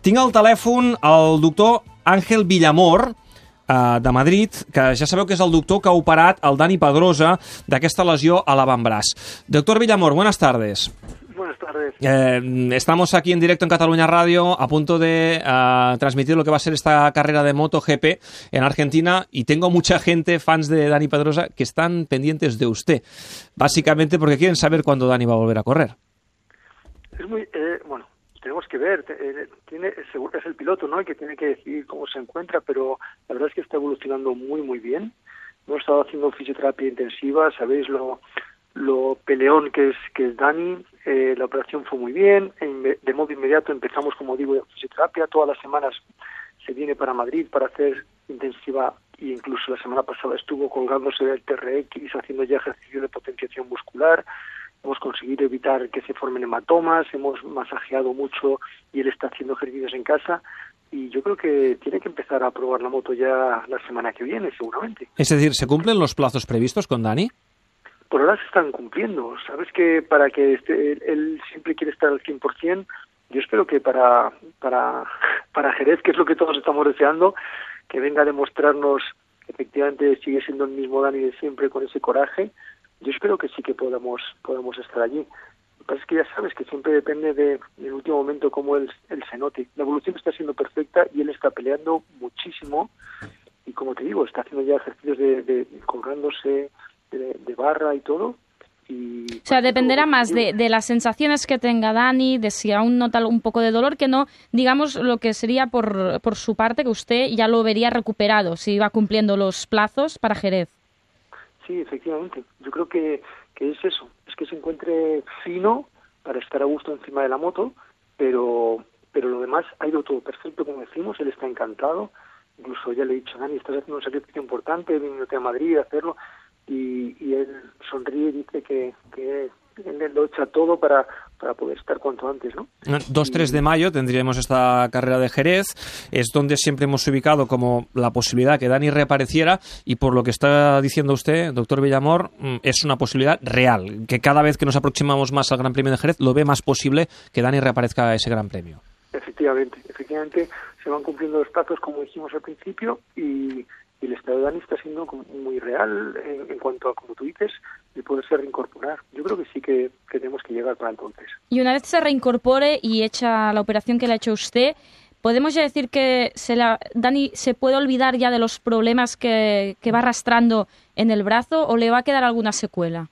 Tinc al telèfon el doctor Àngel Villamor, eh, de Madrid, que ja sabeu que és el doctor que ha operat el Dani Pedrosa d'aquesta lesió a l'avantbraç. Doctor Villamor, buenas tardes. Buenas tardes. Eh, estamos aquí en directo en Cataluña Radio a punto de eh, transmitir lo que va a ser esta carrera de MotoGP en Argentina y tengo mucha gente, fans de Dani Pedrosa, que están pendientes de usted, básicamente porque quieren saber cuándo Dani va a volver a correr. Es muy, eh, que ver, eh, tiene, seguro es el piloto, ¿no? El que tiene que decidir cómo se encuentra, pero la verdad es que está evolucionando muy, muy bien. Hemos estado haciendo fisioterapia intensiva, sabéis lo, lo peleón que es, que es Dani, eh, la operación fue muy bien, en- de modo inmediato empezamos, como digo, de fisioterapia, todas las semanas se viene para Madrid para hacer intensiva e incluso la semana pasada estuvo colgándose del TRX, haciendo ya ejercicio de potenciación muscular, hemos conseguido evitar que se formen hematomas, hemos masajeado mucho y él está haciendo ejercicios en casa y yo creo que tiene que empezar a probar la moto ya la semana que viene seguramente. Es decir, ¿se cumplen los plazos previstos con Dani? Por ahora se están cumpliendo. Sabes que para que él, él siempre quiere estar al 100%, yo espero que para, para, para Jerez, que es lo que todos estamos deseando, que venga a demostrarnos que efectivamente sigue siendo el mismo Dani de siempre con ese coraje, yo espero que sí que podamos, podamos estar allí. Lo que pasa es que ya sabes que siempre depende de, del último momento cómo él, él se note. La evolución está siendo perfecta y él está peleando muchísimo y como te digo, está haciendo ya ejercicios de, de colgándose de, de barra y todo. Y O sea, dependerá más de, de las sensaciones que tenga Dani, de si aún nota un poco de dolor, que no, digamos, lo que sería por, por su parte, que usted ya lo vería recuperado, si va cumpliendo los plazos para Jerez. Sí, efectivamente. Yo creo que, que es eso, es que se encuentre fino para estar a gusto encima de la moto, pero, pero lo demás ha ido todo perfecto, como decimos, él está encantado. Incluso ya le he dicho, Dani, estás haciendo un sacrificio importante, viniéndote a Madrid a hacerlo, y, y él sonríe y dice que, que él lo echa todo para, para poder estar cuanto antes, ¿no? 2-3 de mayo tendríamos esta carrera de Jerez, es donde siempre hemos ubicado como la posibilidad que Dani reapareciera y por lo que está diciendo usted, doctor Villamor, mm, es una posibilidad real, que cada vez que nos aproximamos más al Gran Premio de Jerez lo ve más posible que Dani reaparezca a ese Gran Premio. Efectivamente, efectivamente se van cumpliendo los plazos como dijimos al principio y, y el estado de Dani está siendo muy real en, en cuanto a, como tú dices, de poderse reincorporar. Yo creo que sí que, que tenemos que llegar para entonces. Y una vez se reincorpore y hecha la operación que le ha hecho usted, ¿podemos ya decir que se la, Dani se puede olvidar ya de los problemas que, que va arrastrando en el brazo o le va a quedar alguna secuela?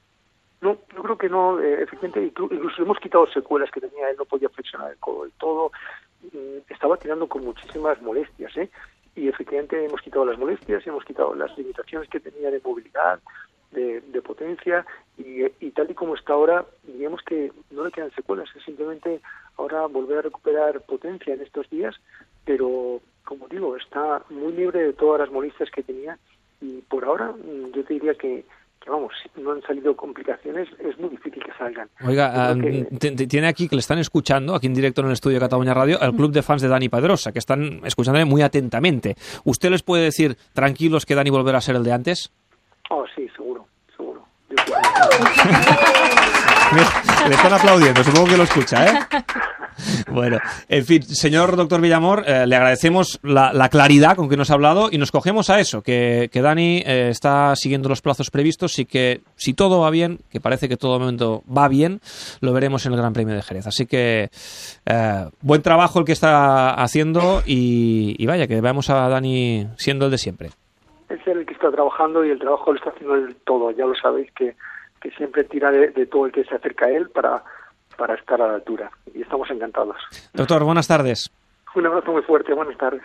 No, yo creo que no, eh, efectivamente, inclu- incluso hemos quitado secuelas que tenía, él no podía flexionar el codo del todo, mm, estaba tirando con muchísimas molestias, ¿eh? Y efectivamente hemos quitado las molestias, hemos quitado las limitaciones que tenía de movilidad, de, de potencia, y, y tal y como está ahora, digamos que no le quedan secuelas, es simplemente ahora volver a recuperar potencia en estos días, pero como digo, está muy libre de todas las molestias que tenía, y por ahora mm, yo te diría que que vamos, si no han salido complicaciones, es muy difícil que salgan. Oiga, ah, que- tiene aquí que le están escuchando, aquí en directo en el estudio de Cataluña Radio, el club de fans de Dani Pedrosa, que están escuchándole muy atentamente. ¿Usted les puede decir, tranquilos, que Dani volverá a ser el de antes? Oh, sí, seguro, seguro. Le están aplaudiendo, supongo que lo escucha, ¿eh? Bueno, en fin, señor doctor Villamor, eh, le agradecemos la, la claridad con que nos ha hablado y nos cogemos a eso, que, Dani eh, está siguiendo los plazos previstos y que si todo va bien, que parece que todo momento va bien, lo veremos en el Gran Premio de Jerez. Así que eh, buen trabajo el que está haciendo y, vaya, que veamos a Dani siendo el de siempre. es el que está trabajando y el trabajo lo está haciendo él todo. Ya lo sabéis que, siempre tira de todo el que se acerca a él para, para estar a la altura. Y estamos encantados. Doctor, buenas tardes. Un abrazo muy fuerte. Buenas tardes.